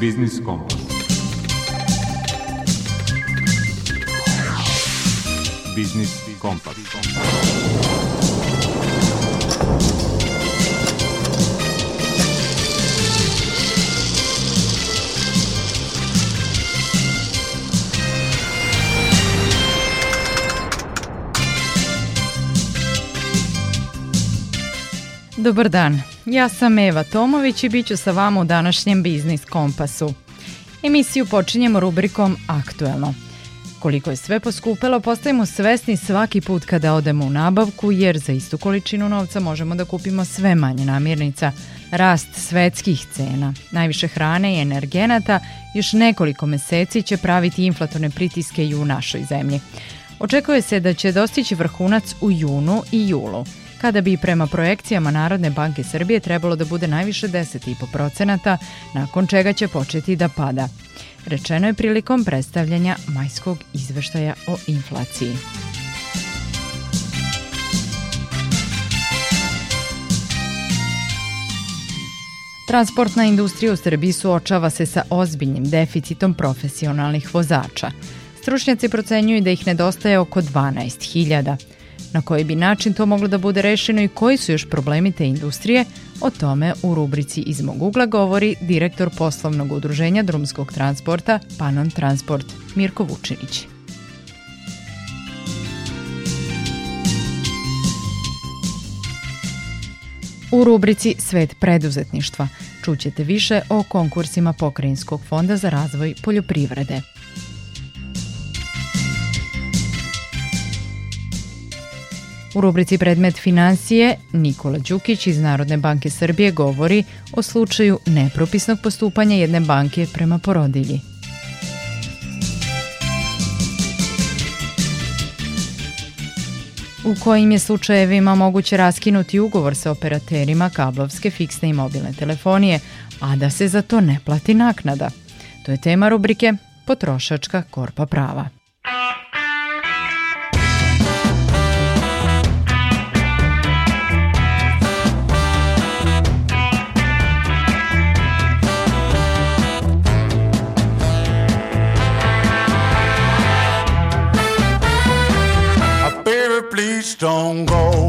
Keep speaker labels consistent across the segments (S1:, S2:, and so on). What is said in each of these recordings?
S1: Biznis Kompas. Biznis Kompas.
S2: Dobar dan, ja sam Eva Tomović i bit ću sa vama u današnjem Biznis Kompasu. Emisiju počinjemo rubrikom Aktuelno. Koliko je sve poskupelo, postajemo svesni svaki put kada odemo u nabavku, jer za istu količinu novca možemo da kupimo sve manje namirnica. Rast svetskih cena, najviše hrane i energenata još nekoliko meseci će praviti inflatorne pritiske i u našoj zemlji. Očekuje se da će dostići vrhunac u junu i julu – kada bi prema projekcijama Narodne banke Srbije trebalo da bude najviše 10,5%, nakon čega će početi da pada. Rečeno je prilikom predstavljanja majskog izveštaja o inflaciji. Transportna industrija u Srbiji suočava se sa ozbiljnim deficitom profesionalnih vozača. Stručnjaci procenjuju da ih nedostaje oko 12.000. Na koji bi način to moglo da bude rešeno i koji su još problemi te industrije, o tome u rubrici iz mog ugla govori direktor poslovnog udruženja drumskog transporta Panon Transport Mirko Vučinić. U rubrici Svet preduzetništva čućete više o konkursima Pokrajinskog fonda za razvoj poljoprivrede – U rubrici Predmet financije Nikola Đukić iz Narodne banke Srbije govori o slučaju nepropisnog postupanja jedne banke prema porodilji. u kojim je slučajevima moguće raskinuti ugovor sa operaterima kablovske, fiksne i mobilne telefonije, a da se za to ne plati naknada. To je tema rubrike Potrošačka korpa prava. Don't go.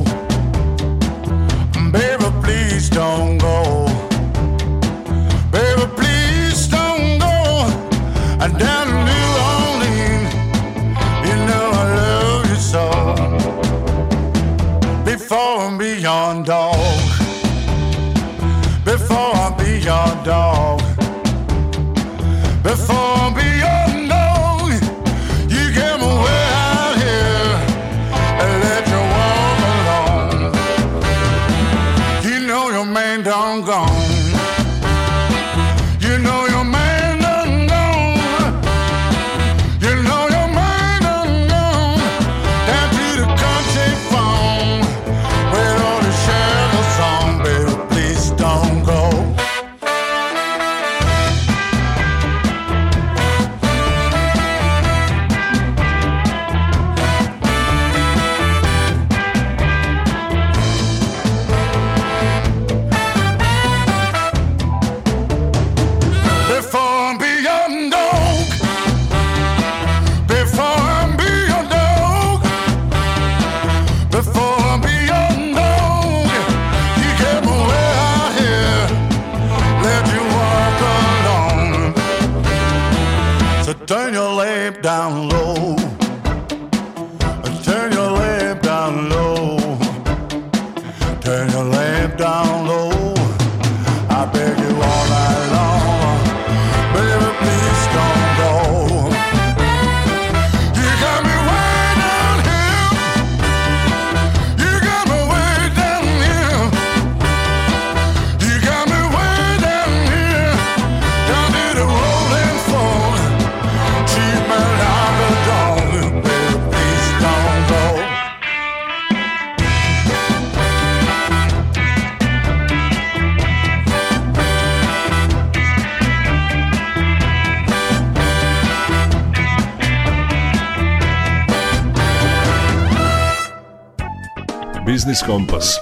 S3: Biznis Kompas.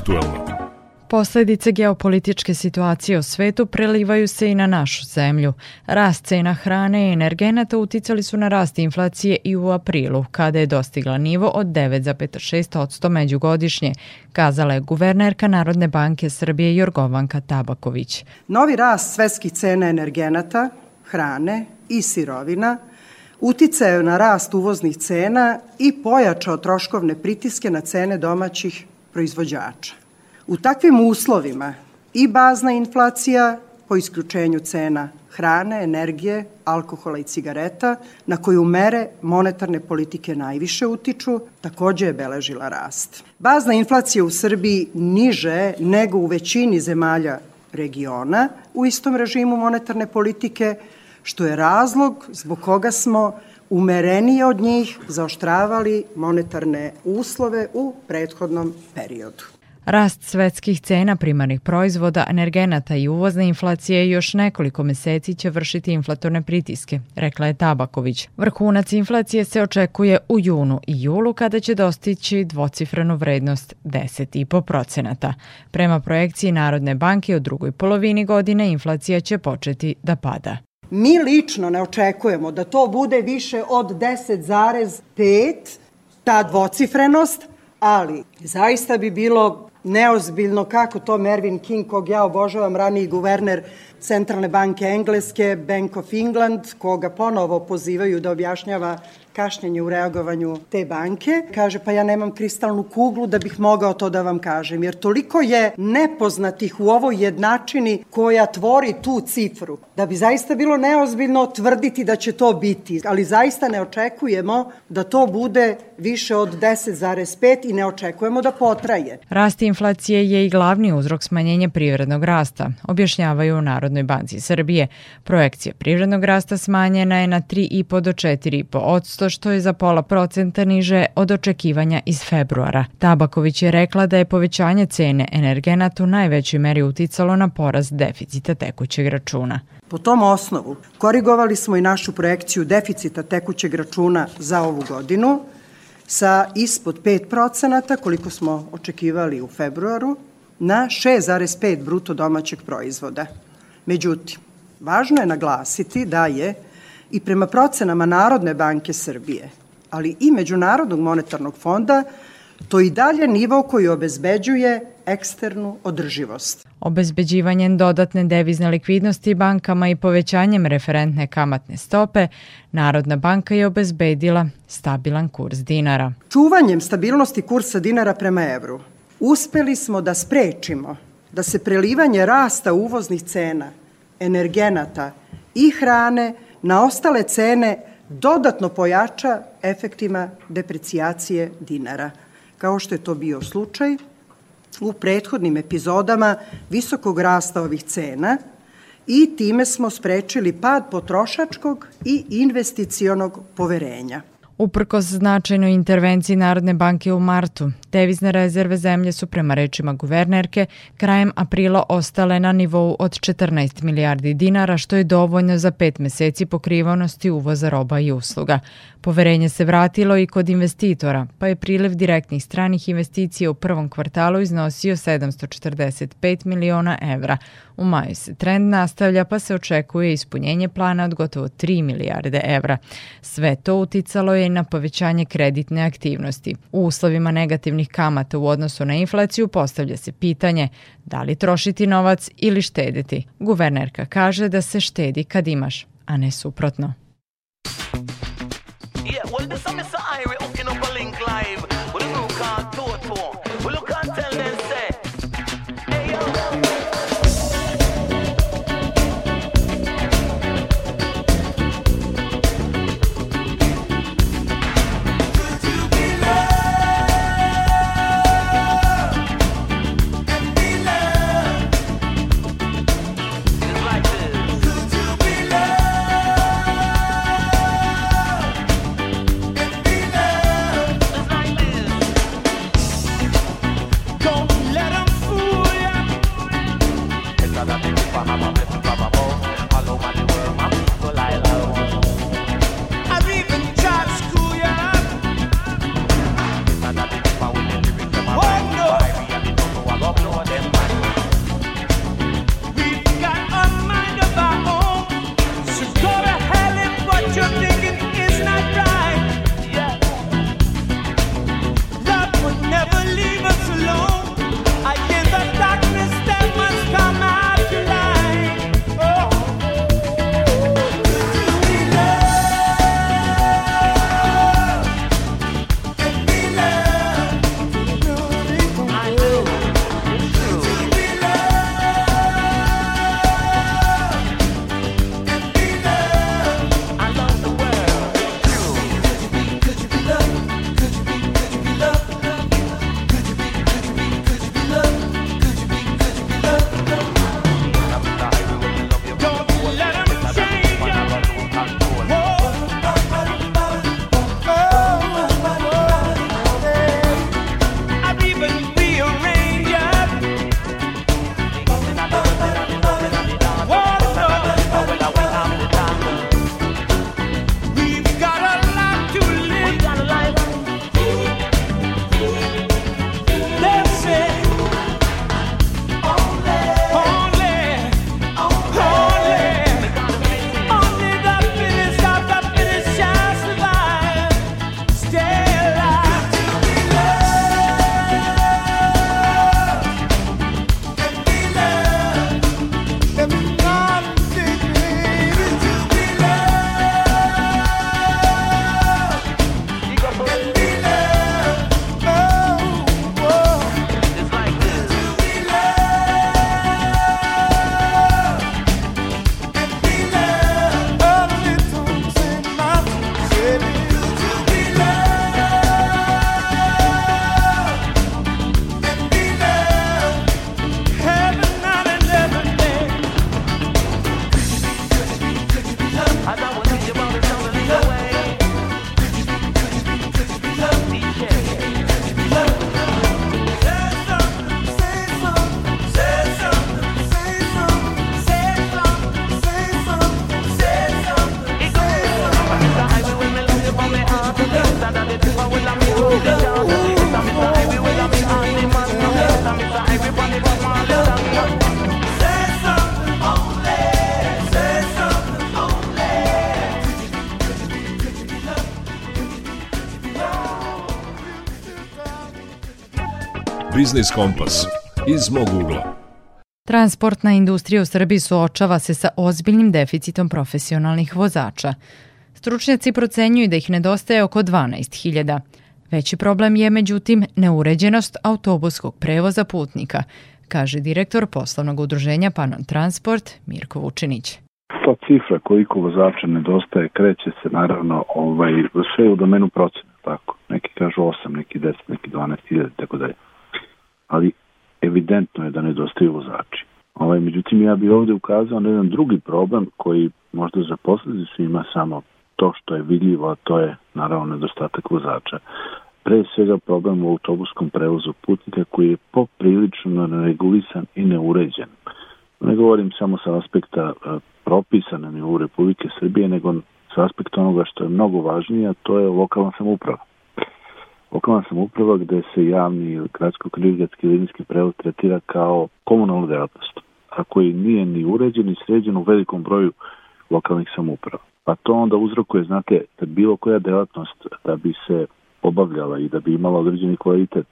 S3: Aktualno.
S2: Posledice geopolitičke situacije u svetu prelivaju se i na našu zemlju. Rast cena hrane i energenata uticali su na rast inflacije i u aprilu, kada je dostigla nivo od 9,6% međugodišnje, kazala je guvernerka Narodne banke Srbije Jorgovanka Tabaković.
S3: Novi rast svetskih cena energenata, hrane i sirovina uticaju na rast uvoznih cena i pojačao troškovne pritiske na cene domaćih proizvođača. U takvim uslovima i bazna inflacija po isključenju cena hrane, energije, alkohola i cigareta, na koju mere monetarne politike najviše utiču, takođe je beležila rast. Bazna inflacija u Srbiji niže nego u većini zemalja regiona u istom režimu monetarne politike, što je razlog zbog koga smo umerenije od njih zaoštravali monetarne uslove u prethodnom periodu.
S2: Rast svetskih cena primarnih proizvoda, energenata i uvozne inflacije još nekoliko meseci će vršiti inflatorne pritiske, rekla je Tabaković. Vrhunac inflacije se očekuje u junu i julu kada će dostići dvocifrenu vrednost 10,5%. Prema projekciji Narodne banke u drugoj polovini godine inflacija će početi da pada.
S3: Mi lično ne očekujemo da to bude više od 10,5, ta dvocifrenost, ali zaista bi bilo neozbiljno kako to Mervin King, kog ja obožavam, raniji guverner Centralne banke Engleske, Bank of England, koga ponovo pozivaju da objašnjava kašnjenje u reagovanju te banke. Kaže, pa ja nemam kristalnu kuglu da bih mogao to da vam kažem, jer toliko je nepoznatih u ovoj jednačini koja tvori tu cifru, da bi zaista bilo neozbiljno tvrditi da će to biti, ali zaista ne očekujemo da to bude više od 10,5 i ne očekujemo da potraje.
S2: Rast inflacije je i glavni uzrok smanjenja privrednog rasta, objašnjavaju u Narodnoj banci Srbije. Projekcija privrednog rasta smanjena je na 3,5 do 4,5 što je za pola procenta niže od očekivanja iz februara. Tabaković je rekla da je povećanje cene energenata u najvećoj meri uticalo na porast deficita tekućeg računa.
S3: Po tom osnovu korigovali smo i našu projekciju deficita tekućeg računa za ovu godinu sa ispod 5 koliko smo očekivali u februaru, na 6,5 bruto domaćeg proizvoda. Međutim, važno je naglasiti da je i prema procenama Narodne banke Srbije, ali i Međunarodnog monetarnog fonda, to i dalje nivo koji obezbeđuje eksternu održivost.
S2: Obezbeđivanjem dodatne devizne likvidnosti bankama i povećanjem referentne kamatne stope, Narodna banka je obezbedila stabilan kurs dinara.
S3: Čuvanjem stabilnosti kursa dinara prema evru uspeli smo da sprečimo da se prelivanje rasta uvoznih cena, energenata i hrane – na ostale cene dodatno pojača efektima deprecijacije dinara, kao što je to bio slučaj u prethodnim epizodama visokog rasta ovih cena i time smo sprečili pad potrošačkog i investicionog poverenja.
S2: Uprkos značajnoj intervenciji Narodne banke u martu, devizne rezerve zemlje su prema rečima guvernerke krajem aprila ostale na nivou od 14 milijardi dinara, što je dovoljno za pet meseci pokrivanosti uvoza roba i usluga. Poverenje se vratilo i kod investitora, pa je priliv direktnih stranih investicija u prvom kvartalu iznosio 745 miliona evra. U maju se trend nastavlja pa se očekuje ispunjenje plana od gotovo 3 milijarde evra. Sve to uticalo je na povećanje kreditne aktivnosti. U uslovima negativnih kamata u odnosu na inflaciju postavlja se pitanje da li trošiti novac ili štediti. Guvernerka kaže da se štedi kad imaš, a ne suprotno. 썸네썸
S4: Biznis Kompas iz mog ugla.
S2: Transportna industrija u Srbiji suočava se sa ozbiljnim deficitom profesionalnih vozača. Stručnjaci procenjuju da ih nedostaje oko 12.000. Veći problem je, međutim, neuređenost autobuskog prevoza putnika, kaže direktor poslovnog udruženja Panon Transport Mirko Vučinić.
S5: Ta cifra koliko vozača nedostaje kreće se naravno ovaj, sve u domenu procena, tako. Neki kažu 8, neki 10, neki 12 hiljada, tako dalje. Ali evidentno je da nedostaju vozači. Ovaj, međutim, ja bih ovde ukazao na jedan drugi problem koji možda za posledicu ima samo to što je vidljivo, a to je naravno nedostatak vozača. Pre svega problem u autobuskom prevozu putnika koji je poprilično neregulisan i neuređen. Ne govorim samo sa aspekta propisa na nivou Republike Srbije, nego sa aspekta onoga što je mnogo važnije, a to je lokalna samuprava. Lokalna samuprava gde se javni gradsko-krivigatski linijski prevoz tretira kao komunalna delatnost, a koji nije ni uređen ni sređen u velikom broju lokalnih samuprava. Pa to onda uzrokuje, znate, da bilo koja delatnost da bi se obavljala i da bi imala određeni kvalitet,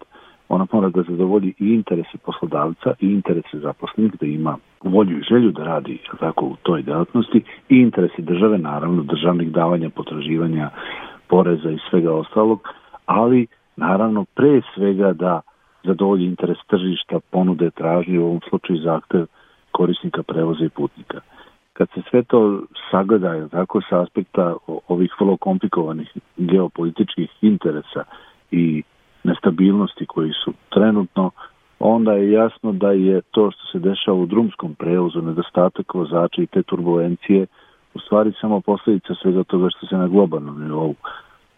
S5: ona mora da zadovolji i interese poslodavca i interese zaposlenih, da ima volju i želju da radi tako u toj delatnosti i interese države, naravno državnih davanja, potraživanja, poreza i svega ostalog, ali naravno pre svega da zadovolji interes tržišta, ponude, tražnje, u ovom slučaju zahtev korisnika prevoza i putnika. Kad se sve to sagleda tako sa aspekta ovih vrlo komplikovanih geopolitičkih interesa i nestabilnosti koji su trenutno, onda je jasno da je to što se dešava u drumskom prevozu, nedostatak vozača i te turbulencije, u stvari samo posledica svega toga što se na globalnom nivou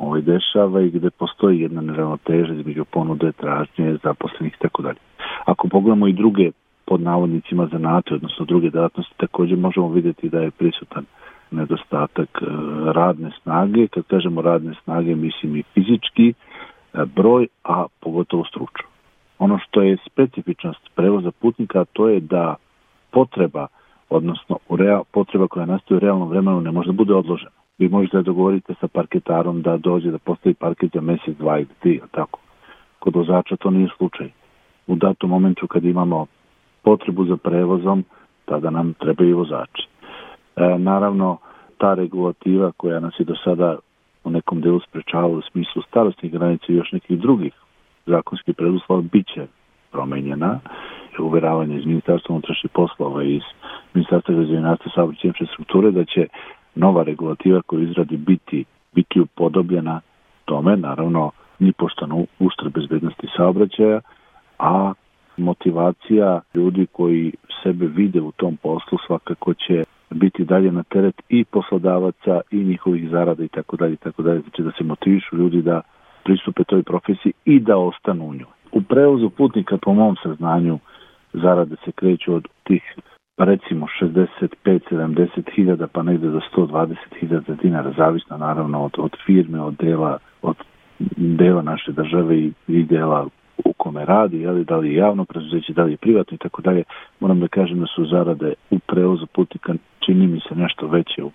S5: ovaj, dešava i gde postoji jedna neravnoteža između ponude, tražnje, zaposlenih i tako dalje. Ako pogledamo i druge pod navodnicima zanate, odnosno druge delatnosti, takođe možemo videti da je prisutan nedostatak e, radne snage. Kad kažemo radne snage, mislim i fizički e, broj, a pogotovo stručno. Ono što je specifičnost prevoza putnika, to je da potreba, odnosno potreba koja nastaje u realnom vremenu ne može da bude odložena. Vi možete da dogovorite sa parketarom da dođe da postavi parket za mesec, dva ili tri, tako. Kod vozača to nije slučaj. U datom momentu kad imamo potrebu za prevozom, tada nam trebaju vozači. E, naravno, ta regulativa koja nas je do sada u nekom delu sprečavala u smislu starostnih granica i još nekih drugih zakonskih preduslova biće promenjena. Uveravanje iz Ministarstva unutrašnjih poslova i iz Ministarstva građevinarstva saobraćaja infrastrukture da će nova regulativa koju izradi biti, biti upodobljena tome, naravno, ni poštano uštre bezbednosti saobraćaja, a motivacija ljudi koji sebe vide u tom poslu svakako će biti dalje na teret i poslodavaca i njihovih zarada i tako dalje i tako dalje. Znači da se motivišu ljudi da pristupe toj profesiji i da ostanu u njoj. U prevozu putnika po mom saznanju zarade se kreću od tih recimo 65-70 hiljada pa negde do 120 hiljada dinara, zavisno naravno od, od firme, od dela, od dela naše države i, i dela u kome radi, ali da li je javno preduzeće, da li je privatno i tako dalje, moram da kažem da su zarade u prevozu putnika čini mi se nešto veće u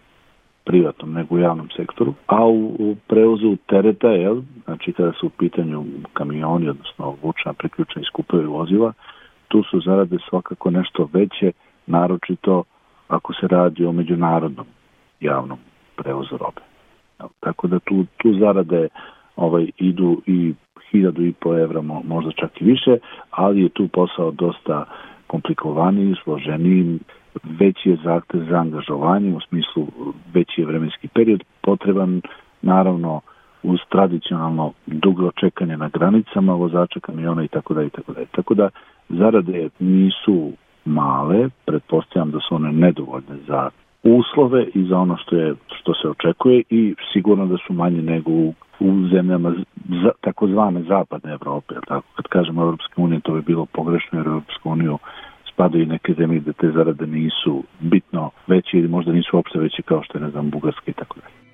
S5: privatnom nego u javnom sektoru, a u, u prevozu tereta, jel, znači kada su u pitanju kamioni, odnosno vučna, priključna i skupovi vozila, tu su zarade svakako nešto veće, naročito ako se radi o međunarodnom javnom prevozu robe. Tako da tu, tu zarade ovaj, idu i hiljadu i po evra, možda čak i više, ali je tu posao dosta komplikovaniji, složeniji, veći je zahtev za angažovanje, u smislu veći je vremenski period potreban, naravno uz tradicionalno dugo čekanje na granicama vozača kamiona i tako dalje i tako dalje. Tako da zarade nisu male, pretpostavljam da su one nedovoljne za uslove i za ono što je što se očekuje i sigurno da su manje nego u, u zemljama za, takozvane zapadne Evrope. Tako kad kažemo Evropska unija to bi bilo pogrešno jer Evropska uniju spadaju i neke zemlje gde te zarade nisu bitno veće ili možda nisu uopšte veće kao što je ne znam Bugarska i tako dalje.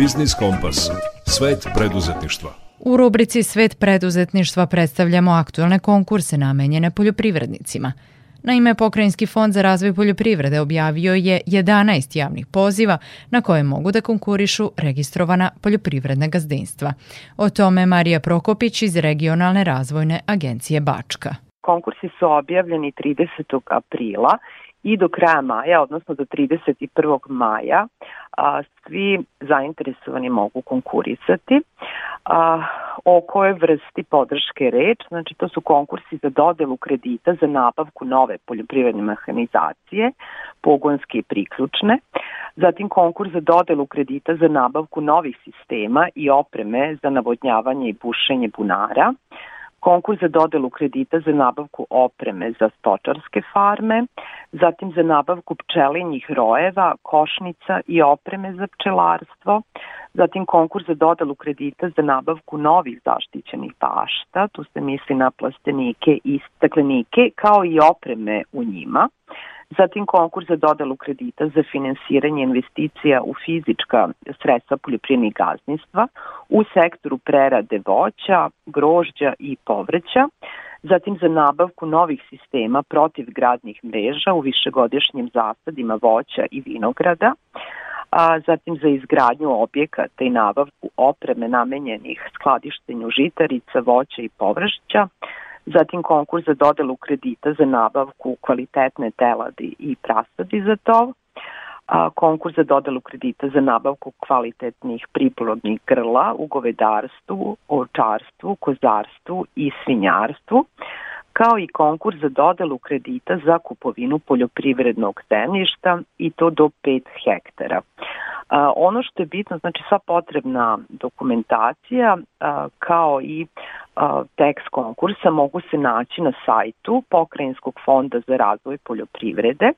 S4: Biznis Kompas. Svet preduzetništva.
S2: U rubrici Svet preduzetništva predstavljamo aktualne konkurse namenjene poljoprivrednicima. Naime, Pokrajinski fond za razvoj poljoprivrede objavio je 11 javnih poziva na koje mogu da konkurišu registrovana poljoprivredna gazdinstva. O tome Marija Prokopić iz Regionalne razvojne agencije Bačka.
S6: Konkursi su objavljeni 30. aprila i do kraja maja, odnosno do 31. maja, a, svi zainteresovani mogu konkurisati. A, o kojoj vrsti podrške reč, znači to su konkursi za dodelu kredita za nabavku nove poljoprivredne mehanizacije, pogonske i priključne, zatim konkurs za dodelu kredita za nabavku novih sistema i opreme za navodnjavanje i bušenje bunara, konkurs za dodelu kredita za nabavku opreme za stočarske farme, zatim za nabavku pčelinjih rojeva, košnica i opreme za pčelarstvo, zatim konkurs za dodelu kredita za nabavku novih zaštićenih bašta, tu se misli na plastenike i staklenike, kao i opreme u njima, zatim konkurs za dodelu kredita za finansiranje investicija u fizička sredstva poljoprivrednih gazdinstva u sektoru prerade voća, grožđa i povrća, zatim za nabavku novih sistema protiv gradnih mreža u višegodišnjim zasadima voća i vinograda, a zatim za izgradnju objekata i nabavku opreme namenjenih skladištenju žitarica, voća i površća, zatim konkurs za dodelu kredita za nabavku kvalitetne teladi i prasadi za to, a, konkurs za dodelu kredita za nabavku kvalitetnih priplodnih grla u govedarstvu, ovčarstvu, kozarstvu i svinjarstvu, kao i konkurs za dodelu kredita za kupovinu poljoprivrednog zemljišta i to do 5 hektara. Ono što je bitno, znači sva potrebna dokumentacija kao i tekst konkursa mogu se naći na sajtu Pokrajinskog fonda za razvoj poljoprivrede.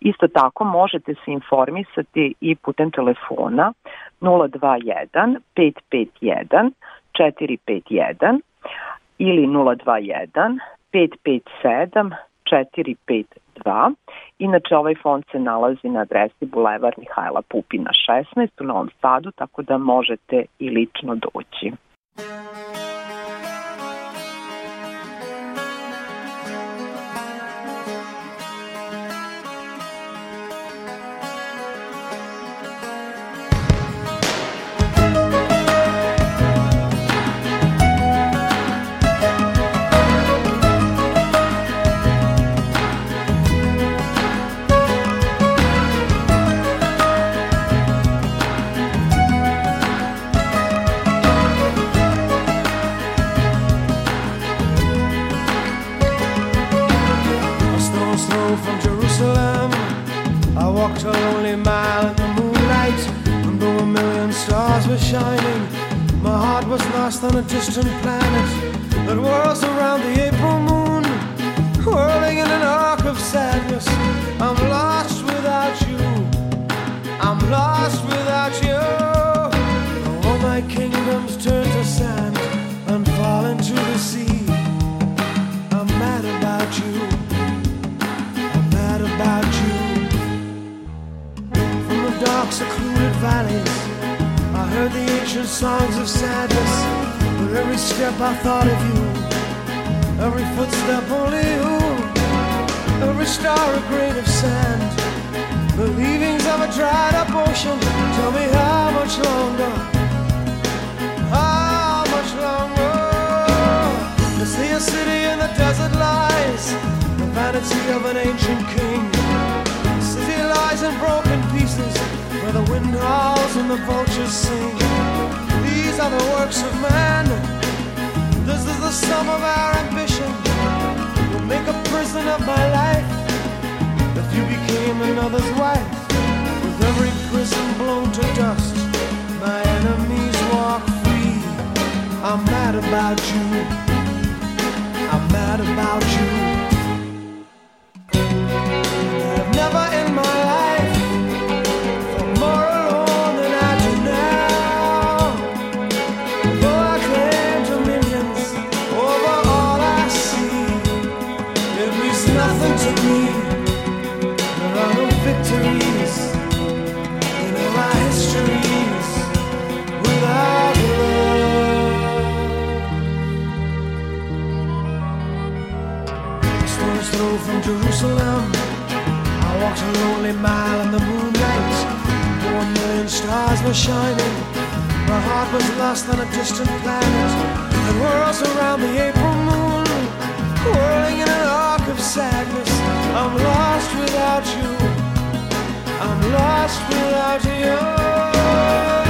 S6: Isto tako možete se informisati i putem telefona 021 551 451 ili 021 557 452. Inače, ovaj fond se nalazi na adresi Bulevar Mihajla Pupina 16 u Novom Sadu, tako da možete i lično doći.
S7: On lonely mile in the moonlight, and the million stars were shining. My heart was lost on a distant planet that whirls around the April moon, whirling in an arc of sadness. I'm lost without you. I'm lost without you. All my kingdoms turn to sand and fall into the sea. Secluded valleys, I heard the ancient songs of sadness. With every step I thought of you, every footstep only you, every star a grain of sand, the leavings of a dried up ocean. Tell me how much longer, how much longer? To see a city in the desert lies, the vanity of an ancient king. Lies in broken pieces, where the wind howls and the vultures sing. These are the works of man. This is the sum of our ambition. Will make a prison of my life. If you became another's wife, with every prison blown to dust, my enemies walk free. I'm mad about you. I'm mad about you. Jerusalem. I walked a lonely mile in the moonlight. One million stars were shining. My heart was lost on a distant planet. The world's around the April moon, whirling in an arc of sadness. I'm lost without you. I'm lost without you.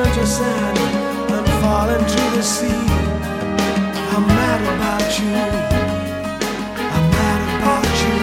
S7: Kingdoms turn to sand and fall into the sea. I'm mad about you. I'm mad about you.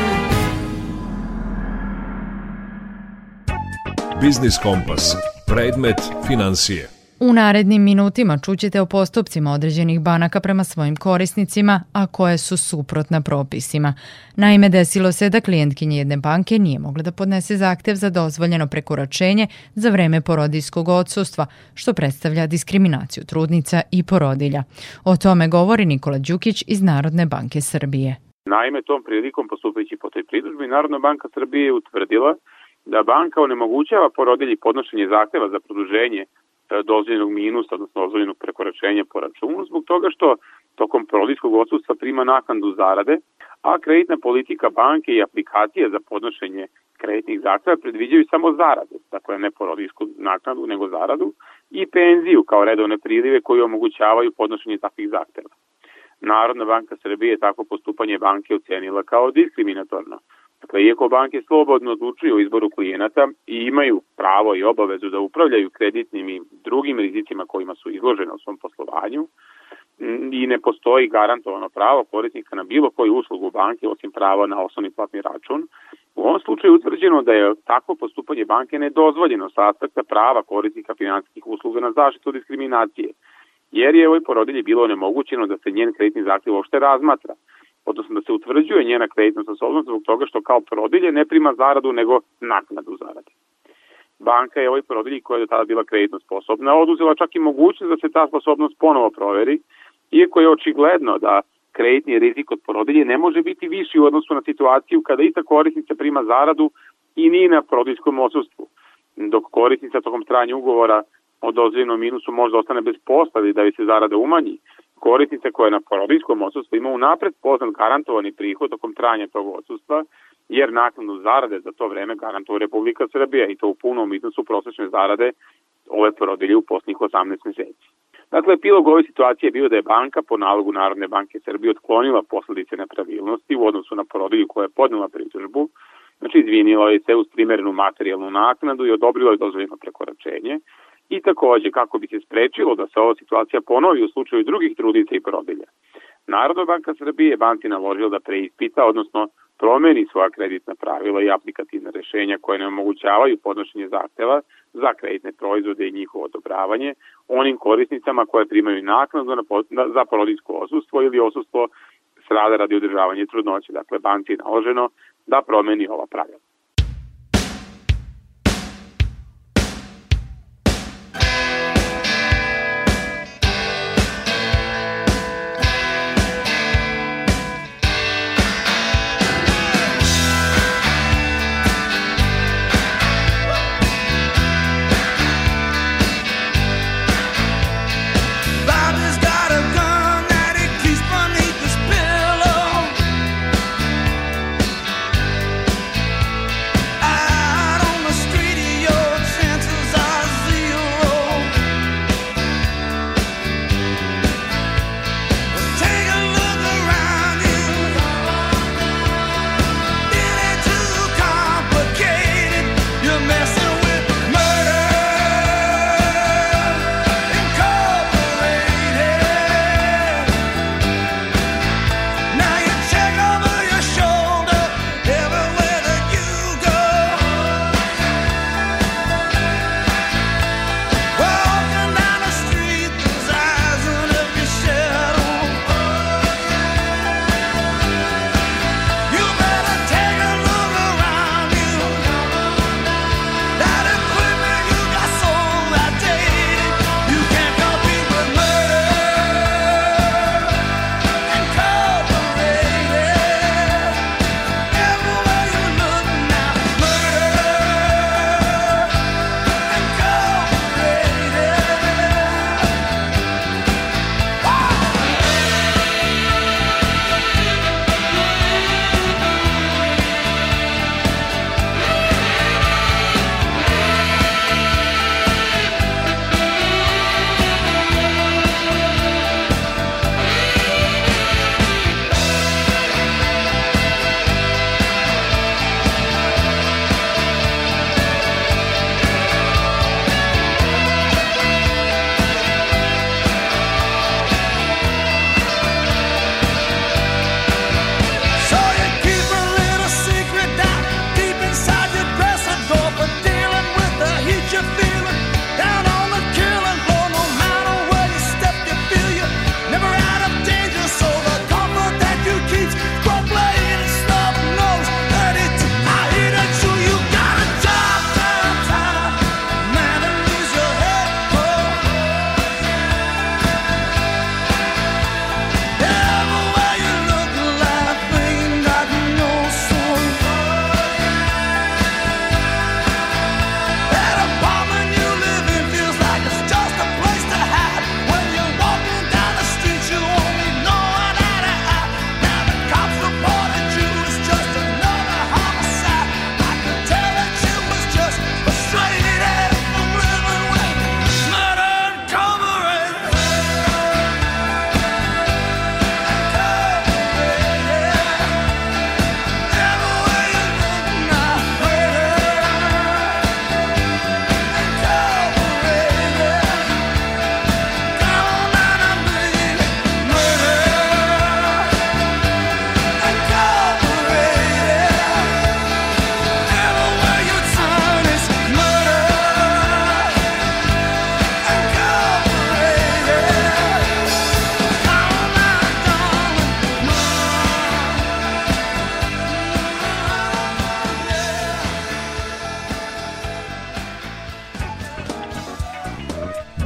S4: Biznis Kompas. Predmet financije.
S2: U narednim minutima čućete o postupcima određenih banaka prema svojim korisnicima, a koje su suprotna propisima. Naime, desilo se da klijentkinje jedne banke nije mogla da podnese zahtev za dozvoljeno prekoračenje za vreme porodijskog odsustva, što predstavlja diskriminaciju trudnica i porodilja. O tome govori Nikola Đukić iz Narodne banke Srbije.
S8: Naime, tom prilikom postupajući po toj pritužbi, Narodna banka Srbije je utvrdila da banka onemogućava porodilji podnošenje zahteva za produženje dozvoljenog minusa, odnosno dozvoljenog prekoračenja po računu, zbog toga što tokom porodijskog odsustva prima naknadu zarade, a kreditna politika banke i aplikacije za podnošenje kreditnih zahteva predviđaju samo zaradu, dakle ne porodijsku naknadu, nego zaradu, i penziju kao redovne prilive koji omogućavaju podnošenje takvih zahteva. Narodna banka Srbije je tako postupanje banke ocenila kao diskriminatorno. Dakle, iako banke slobodno odlučuju o izboru klijenata i imaju pravo i obavezu da upravljaju kreditnim i drugim rizicima kojima su izložene u svom poslovanju, i ne postoji garantovano pravo korisnika na bilo koju uslugu banke osim prava na osnovni platni račun. U ovom slučaju je utvrđeno da je takvo postupanje banke nedozvoljeno sa aspekta prava korisnika finansijskih usluga na zaštitu diskriminacije, jer je ovoj porodilji bilo nemogućeno da se njen kreditni zahtjev uopšte razmatra, odnosno da se utvrđuje njena kreditna sposobnost zbog toga što kao porodilje ne prima zaradu nego naknadu zarade. Banka je ovoj porodilji koja je do tada bila kreditno sposobna oduzela čak i mogućnost da se ta sposobnost ponovo proveri, iako je očigledno da kreditni rizik od porodilje ne može biti viši u odnosu na situaciju kada ista korisnica prima zaradu i nije na porodiljskom odsustvu, dok korisnica tokom trajanja ugovora o dozvoljenom minusu možda ostane bez posla da bi se zarada umanji. Korisnica koja je na porodiljskom odsustvu ima unapred poznat garantovani prihod tokom trajanja tog odsustva, jer naknadu zarade za to vreme garantuje Republika Srbija i to u punom iznosu prosečne zarade ove porodilje u posljednjih 18 meseci. Dakle, epilog ove situacije je bio da je banka po nalogu Narodne banke Srbije otklonila posledice nepravilnosti u odnosu na porodilju koja je podnela pritužbu, znači izvinila je se uz primerenu materijalnu naknadu i odobrila je dozvoljeno prekoračenje i takođe kako bi se sprečilo da se ova situacija ponovi u slučaju drugih trudnica i porodilja. Narodna banka Srbije je banci naložila da preispita, odnosno promeni svoja kreditna pravila i aplikativne rešenja koje ne omogućavaju podnošenje zahteva za kreditne proizvode i njihovo odobravanje onim korisnicama koje primaju naknadu na, na, za porodijsko osustvo ili osustvo s rada radi održavanja trudnoće. Dakle, banci je naloženo da promeni ova pravila.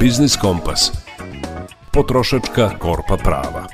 S4: Biznis Kompas. Potrošačka korpa prava.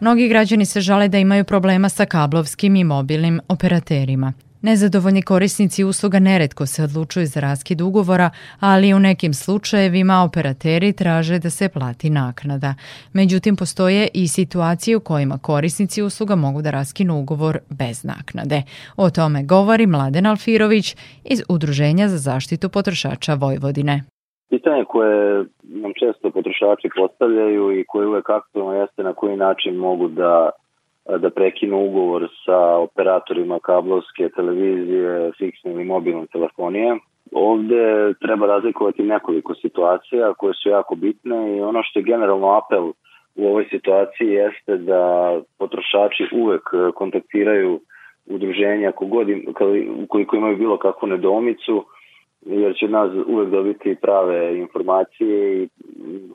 S2: Mnogi građani se žale da imaju problema sa kablovskim i mobilnim operaterima. Nezadovoljni korisnici usluga neretko se odlučuju za raskid ugovora, ali u nekim slučajevima operateri traže da se plati naknada. Međutim, postoje i situacije u kojima korisnici usluga mogu da raskinu ugovor bez naknade. O tome govori Mladen Alfirović iz Udruženja za zaštitu potrošača Vojvodine.
S9: Pitanje koje nam često potrošači postavljaju i koje uvek aktualno jeste na koji način mogu da da prekinu ugovor sa operatorima kablovske televizije, fiksne ili mobilne telefonije. Ovde treba razlikovati nekoliko situacija koje su jako bitne i ono što je generalno apel u ovoj situaciji jeste da potrošači uvek kontaktiraju udruženja kogod im, ukoliko imaju bilo kakvu nedomicu, jer će nas uvek dobiti prave informacije i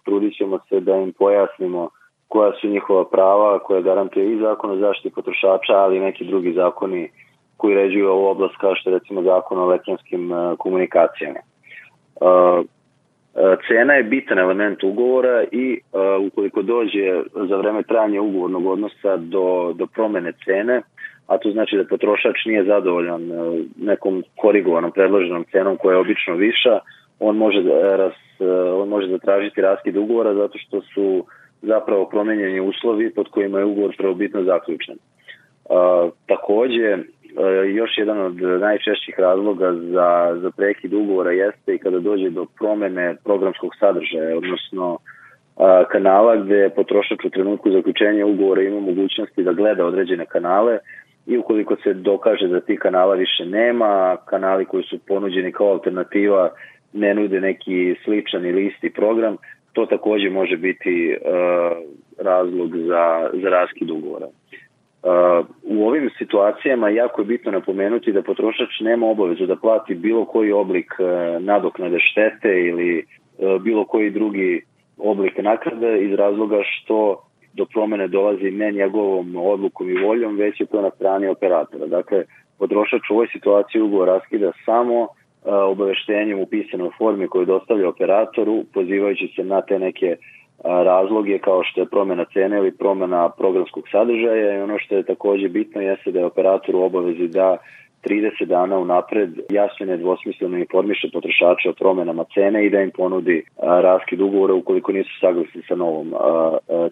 S9: trudit ćemo se da im pojasnimo koja su njihova prava koje garantuje i zakon o zaštiti potrošača, ali i neki drugi zakoni koji ređuju ovu oblast kao što je recimo zakon o elektronskim e, komunikacijama. E, e, cena je bitan element ugovora i ukoliko dođe za vreme trajanja ugovornog odnosa do, do promene cene, a to znači da potrošač nije zadovoljan nekom korigovanom predloženom cenom koja je obično viša, on može, da, raz, on može zatražiti raskid ugovora zato što su zapravo promenjeni uslovi pod kojima je ugovor prvobitno zaključen. A, takođe, još jedan od najčešćih razloga za, za prekid ugovora jeste i kada dođe do promene programskog sadržaja, odnosno kanala gde potrošač u trenutku zaključenja ugovora ima mogućnosti da gleda određene kanale i ukoliko se dokaže da ti kanala više nema, kanali koji su ponuđeni kao alternativa ne nude neki sličan ili isti program, to takođe može biti uh, razlog za, za raskid ugovora. Uh, u ovim situacijama jako je bitno napomenuti da potrošač nema obavezu da plati bilo koji oblik uh, nadoknade štete ili uh, bilo koji drugi oblik naknade iz razloga što do promene dolazi ne njegovom odlukom i voljom, već je to na strani operatora. Dakle, potrošač u ovoj situaciji ugovor raskida samo obaveštenjem u pisanoj formi koju dostavlja operatoru, pozivajući se na te neke razloge kao što je promena cene ili promena programskog sadržaja i ono što je takođe bitno jeste da je operator u obavezi da 30 dana unapred jasno i nedvosmisleno informiše potrošača o promenama cene i da im ponudi raskid ugovora ukoliko nisu saglasni sa novom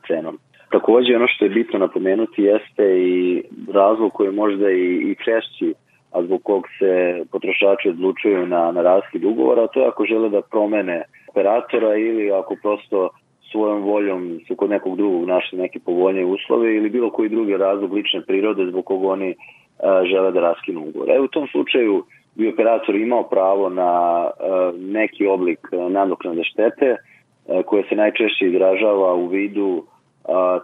S9: cenom. Takođe ono što je bitno napomenuti jeste i razlog koji je možda i, i češći a zbog kog se potrošači odlučuju na, na raskid ugovora, to je ako žele da promene operatora ili ako prosto svojom voljom su kod nekog drugog našli neke povoljnije uslove ili bilo koji drugi razlog lične prirode zbog kog oni a, žele da raskinu ugovor. E, u tom slučaju bi operator imao pravo na a, neki oblik nadoknade štete a, koje se najčešće izražava u vidu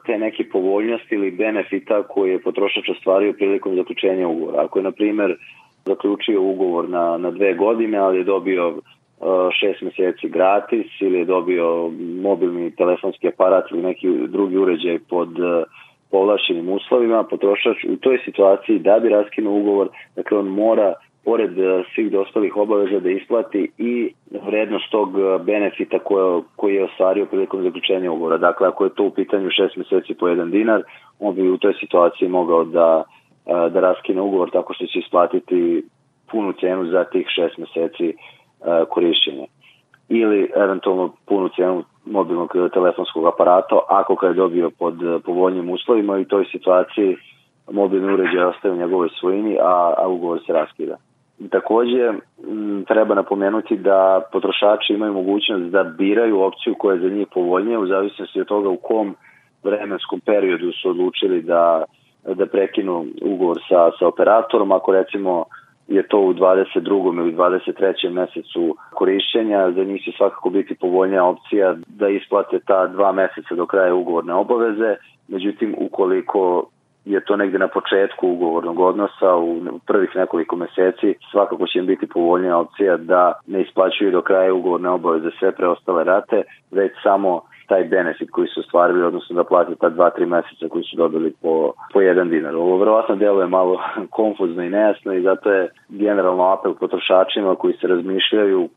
S9: te neke povoljnosti ili benefita koje je potrošač ostvario prilikom zaključenja ugovora. Ako je, na primer, zaključio ugovor na, na dve godine, ali je dobio šest meseci gratis ili je dobio mobilni telefonski aparat ili neki drugi uređaj pod povlašenim uslovima, potrošač u toj situaciji da bi raskinuo ugovor, dakle on mora pored e, svih dostalih obaveza da isplati i vrednost tog e, benefita koje, koji je ostvario prilikom zaključenja ugovora. Dakle, ako je to u pitanju 6 meseci po 1 dinar, on bi u toj situaciji mogao da, e, da raskine ugovor tako što će isplatiti punu cenu za tih 6 meseci korišćenja. Ili eventualno punu cenu mobilnog telefonskog aparata, ako ga je dobio pod povoljnim uslovima i u toj situaciji mobilni uređaj ostaje u njegovoj svojini, a, a ugovor se raskida. Takođe, treba napomenuti da potrošači imaju mogućnost da biraju opciju koja je za njih povoljnija u zavisnosti od toga u kom vremenskom periodu su odlučili da, da prekinu ugovor sa, sa operatorom. Ako recimo je to u 22. ili 23. mesecu korišćenja, za njih će svakako biti povoljnija opcija da isplate ta dva meseca do kraja ugovorne obaveze. Međutim, ukoliko je to negde na početku ugovornog odnosa u prvih nekoliko meseci svakako će im biti povoljnija opcija da ne isplaćuju do kraja ugovorne obaveze sve preostale rate, već samo taj benefit koji su ostvarili, odnosno da plate ta dva, tri meseca koji su dobili po, po jedan dinar. Ovo verovatno delo je malo konfuzno i nejasno i zato je generalno apel potrošačima koji se razmišljaju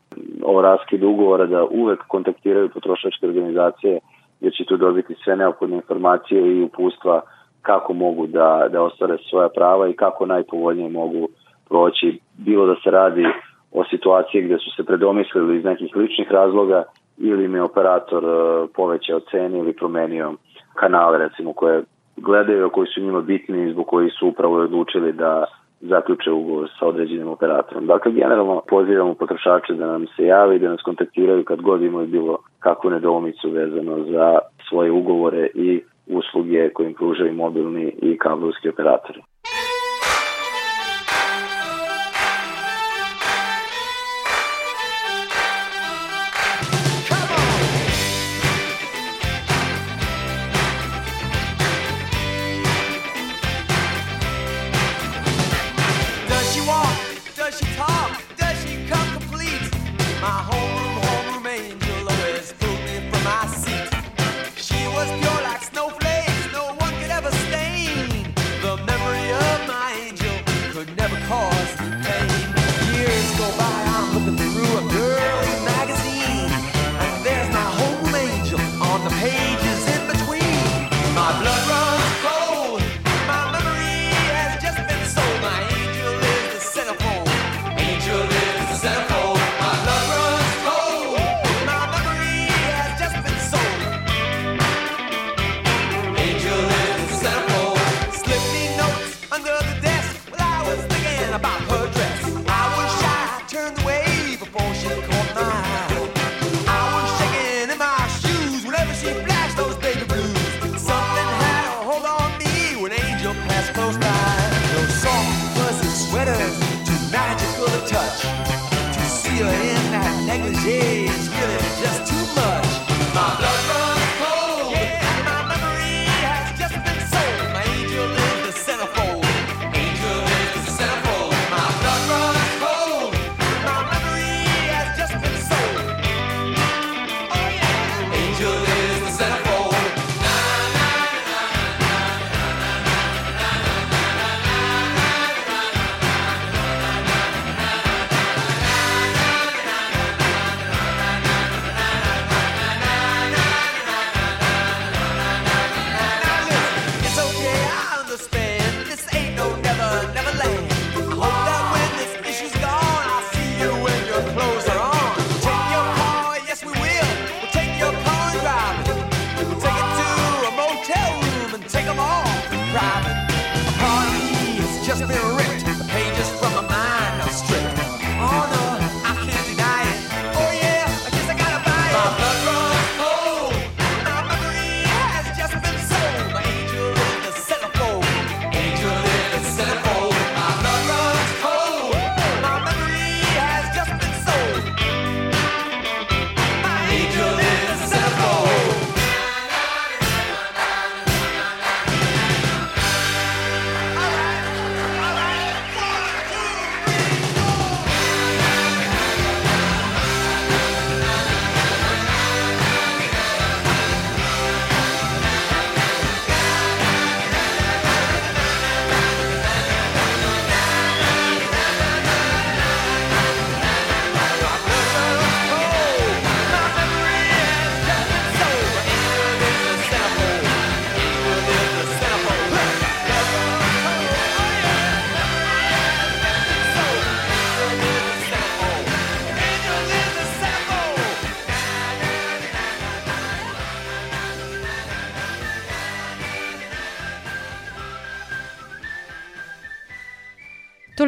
S10: o raskidu ugovora da uvek kontaktiraju potrošačke organizacije jer će tu dobiti sve neophodne informacije i upustva kako mogu da, da ostvare svoja prava i kako najpovoljnije mogu proći, bilo da se radi o situaciji gde su se predomislili iz nekih ličnih razloga ili je operator uh, povećao cenu ili promenio kanale recimo koje gledaju, koji su njima bitni i zbog koji su upravo odlučili da zaključe ugovor sa određenim operatorom. Dakle, generalno pozivamo potrošače da nam se javi, da nas kontaktiraju kad god imaju bilo kakvu nedoumicu vezano za svoje ugovore i usluge koje im pružaju mobilni i kablovski operatori.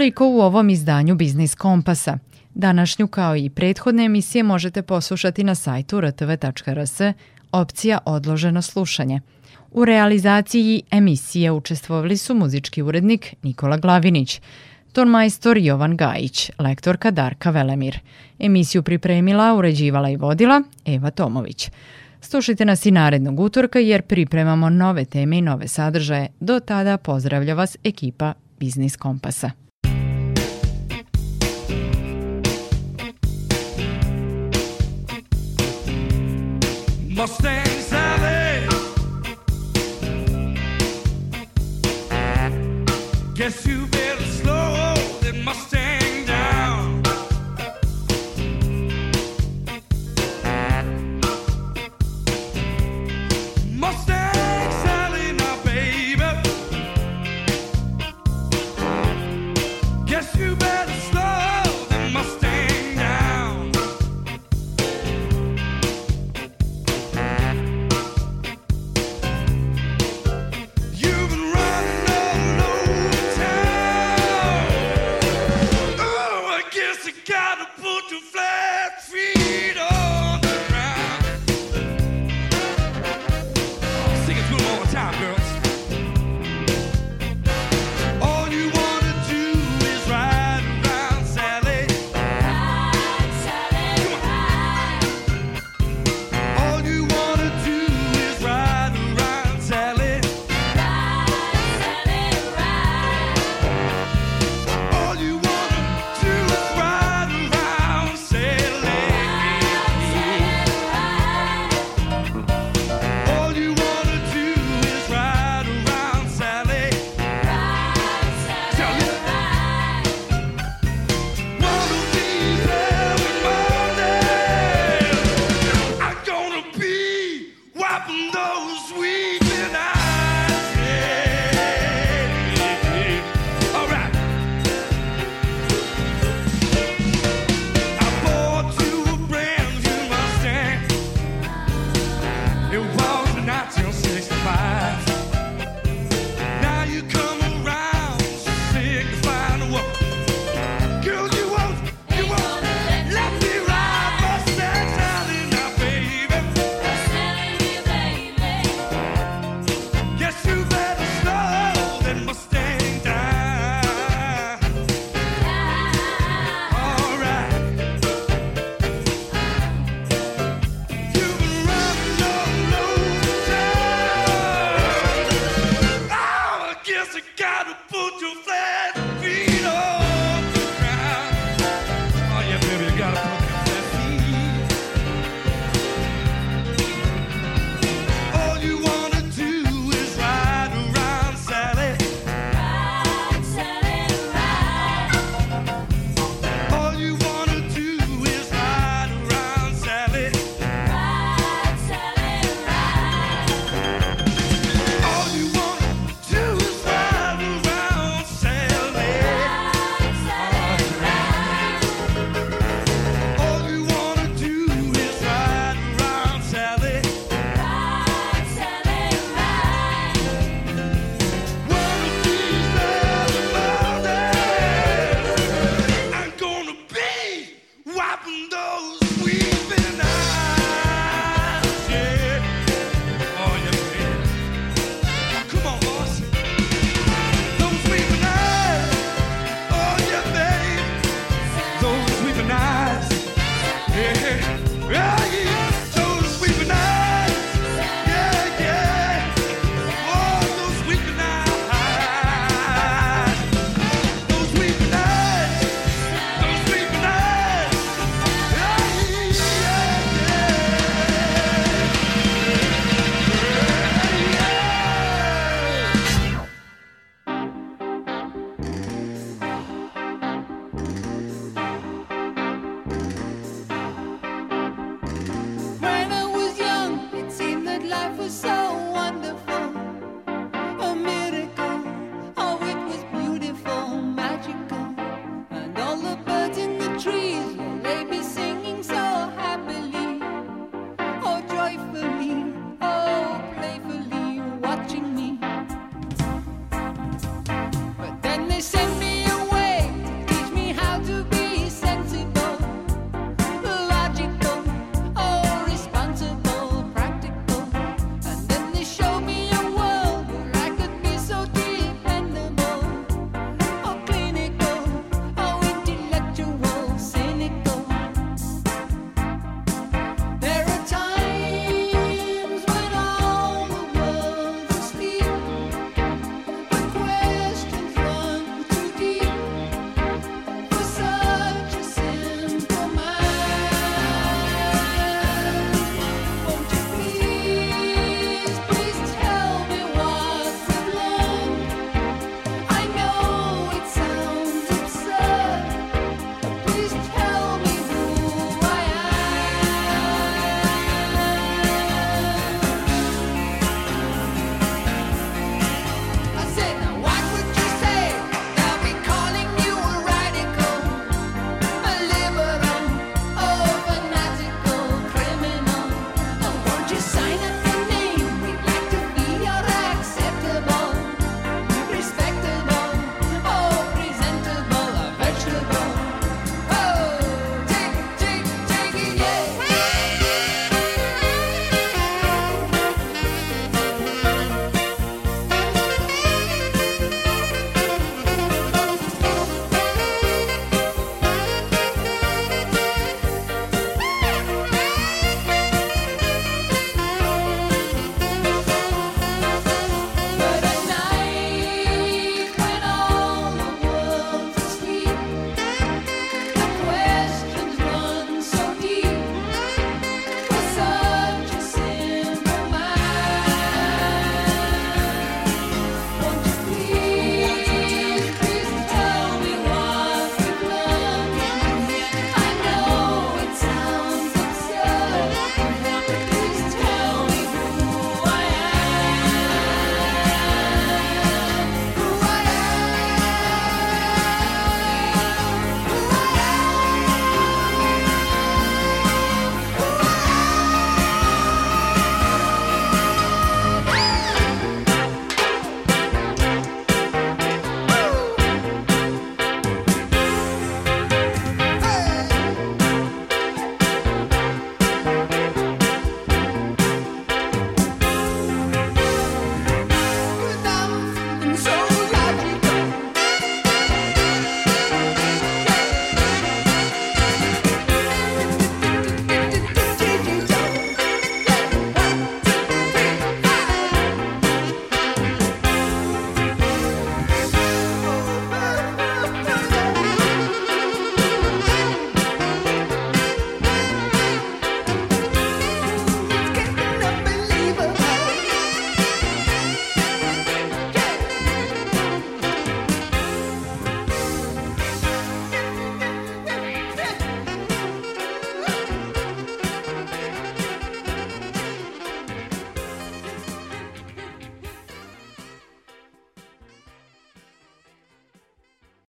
S2: Toliko u ovom izdanju Biznis Kompasa. Današnju kao i prethodne emisije možete poslušati na sajtu rtv.rs, opcija odloženo slušanje. U realizaciji emisije učestvovali su muzički urednik Nikola Glavinić, tonmajstor Jovan Gajić, lektorka Darka Velemir. Emisiju pripremila, uređivala i vodila Eva Tomović. Slušajte nas i narednog utorka jer pripremamo nove teme i nove sadržaje. Do tada pozdravlja vas ekipa Biznis Kompasa. Mustang Sally. Guess you better slow that Mustang